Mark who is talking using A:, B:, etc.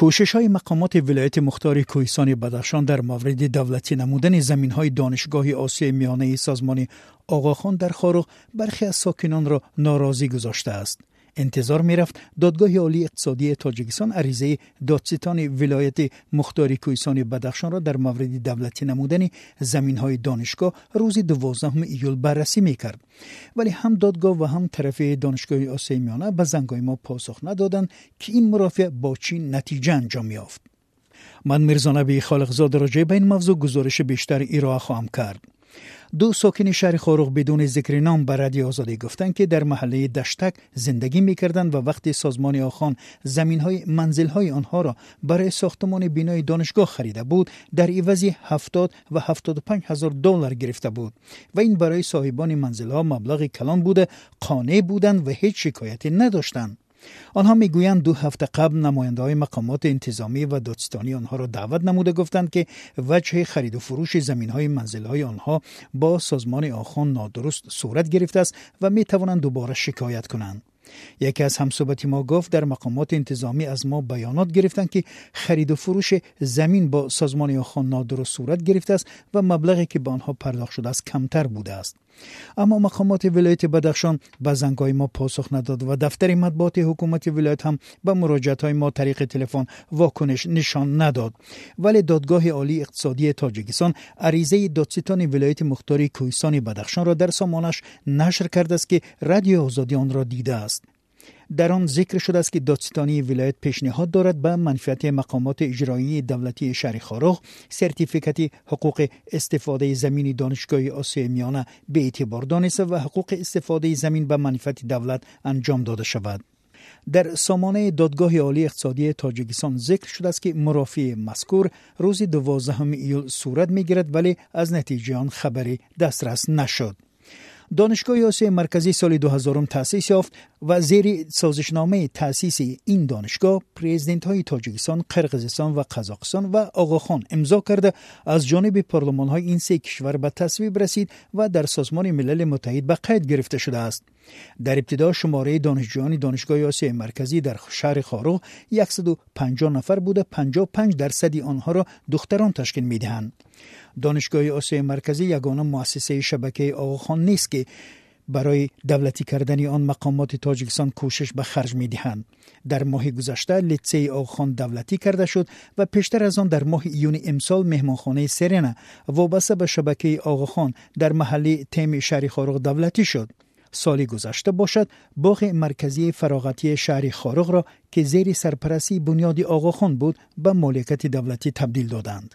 A: کوشش های مقامات ولایت مختار کوهستان بدخشان در مورد دولتی نمودن زمین های دانشگاه آسیای میانه سازمان آقاخان در خاروق برخی از ساکنان را ناراضی گذاشته است. انتظار می رفت دادگاه عالی اقتصادی تاجیکستان عریضه دادستان ولایت مختاری کویسان بدخشان را در مورد دولتی نمودن زمین های دانشگاه روز دوازدهم ایول بررسی می کرد ولی هم دادگاه و هم طرف دانشگاه آسیای میانه به زنگای ما پاسخ ندادند که این مرافع با چین نتیجه انجام یافت. من میرزا نبی خالقزاد راجع به این موضوع گزارش بیشتر ایرا خواهم کرد. دو ساکن شهر خاروق بدون ذکر نام به رادیو آزادی گفتند که در محله دشتک زندگی می‌کردند و وقتی سازمان آخان زمین های منزل های آنها را برای ساختمان بینای دانشگاه خریده بود در عوضی 70 و 75 هزار دلار گرفته بود و این برای صاحبان منزل ها مبلغ کلان بوده قانع بودند و هیچ شکایتی نداشتند. آنها می‌گویند دو هفته قبل نماینده های مقامات انتظامی و دادستانی آنها را دعوت نموده گفتند که وجه خرید و فروش زمین های منزل های آنها با سازمان آخان نادرست صورت گرفته است و می توانند دوباره شکایت کنند. یکی از همصحبتی ما گفت در مقامات انتظامی از ما بیانات گرفتند که خرید و فروش زمین با سازمان آخان نادرست صورت گرفته است و مبلغی که به آنها پرداخت شده است کمتر بوده است. اما مقامات ولایت بدخشان به زنگای ما پاسخ نداد و دفتر مطبوعات حکومت ولایت هم به مراجعت های ما طریق تلفن واکنش نشان نداد. ولی دادگاه عالی اقتصادی تاجیکستان عریضه دادستان ولایت مختاری کوهستان بدخشان را در سامانش نشر کرده است که رادیو آزادی آن را دیده است. در آن ذکر شده است که دادستانی ولایت پیشنهاد دارد به منفیت مقامات اجرایی دولتی شهر خاروخ سرتیفیکت حقوق استفاده زمین دانشگاه آسیای میانه به اعتبار دانسته و حقوق استفاده زمین به منفیت دولت انجام داده شود. در سامانه دادگاه عالی اقتصادی تاجیکستان ذکر شده است که مرافع مذکور روز دوازدهم ایول صورت می‌گیرد ولی از نتیجه آن خبری دسترس نشد. دانشگاه آسیای مرکزی سال 2000 تأسیس یافت و زیر سازشنامه تأسیس این دانشگاه پریزیدنت های تاجیکستان، قرقیزستان و قزاقستان و آقاخان امضا کرده از جانب پارلمان های این سه کشور به تصویب رسید و در سازمان ملل متحد به قید گرفته شده است. در ابتدا شماره دانشجویان دانشگاه آسیای مرکزی در شهر خاروق 150 نفر بوده 55 درصدی آنها را دختران تشکیل می‌دهند. دانشگاه آسیای مرکزی یگانه مؤسسه شبکه آقاخان نیست که برای دولتی کردن آن مقامات تاجیکستان کوشش به خرج می دهند. در ماه گذشته لیتسه آقاخان دولتی کرده شد و پیشتر از آن در ماه ایون امسال مهمانخانه سرنا وابسته به شبکه آقاخان در محله تیم شهری خارق دولتی شد. سالی گذشته باشد باغ مرکزی فراغتی شهر خارق را که زیر سرپرستی بنیادی آقاخان بود به مالکت دولتی تبدیل دادند.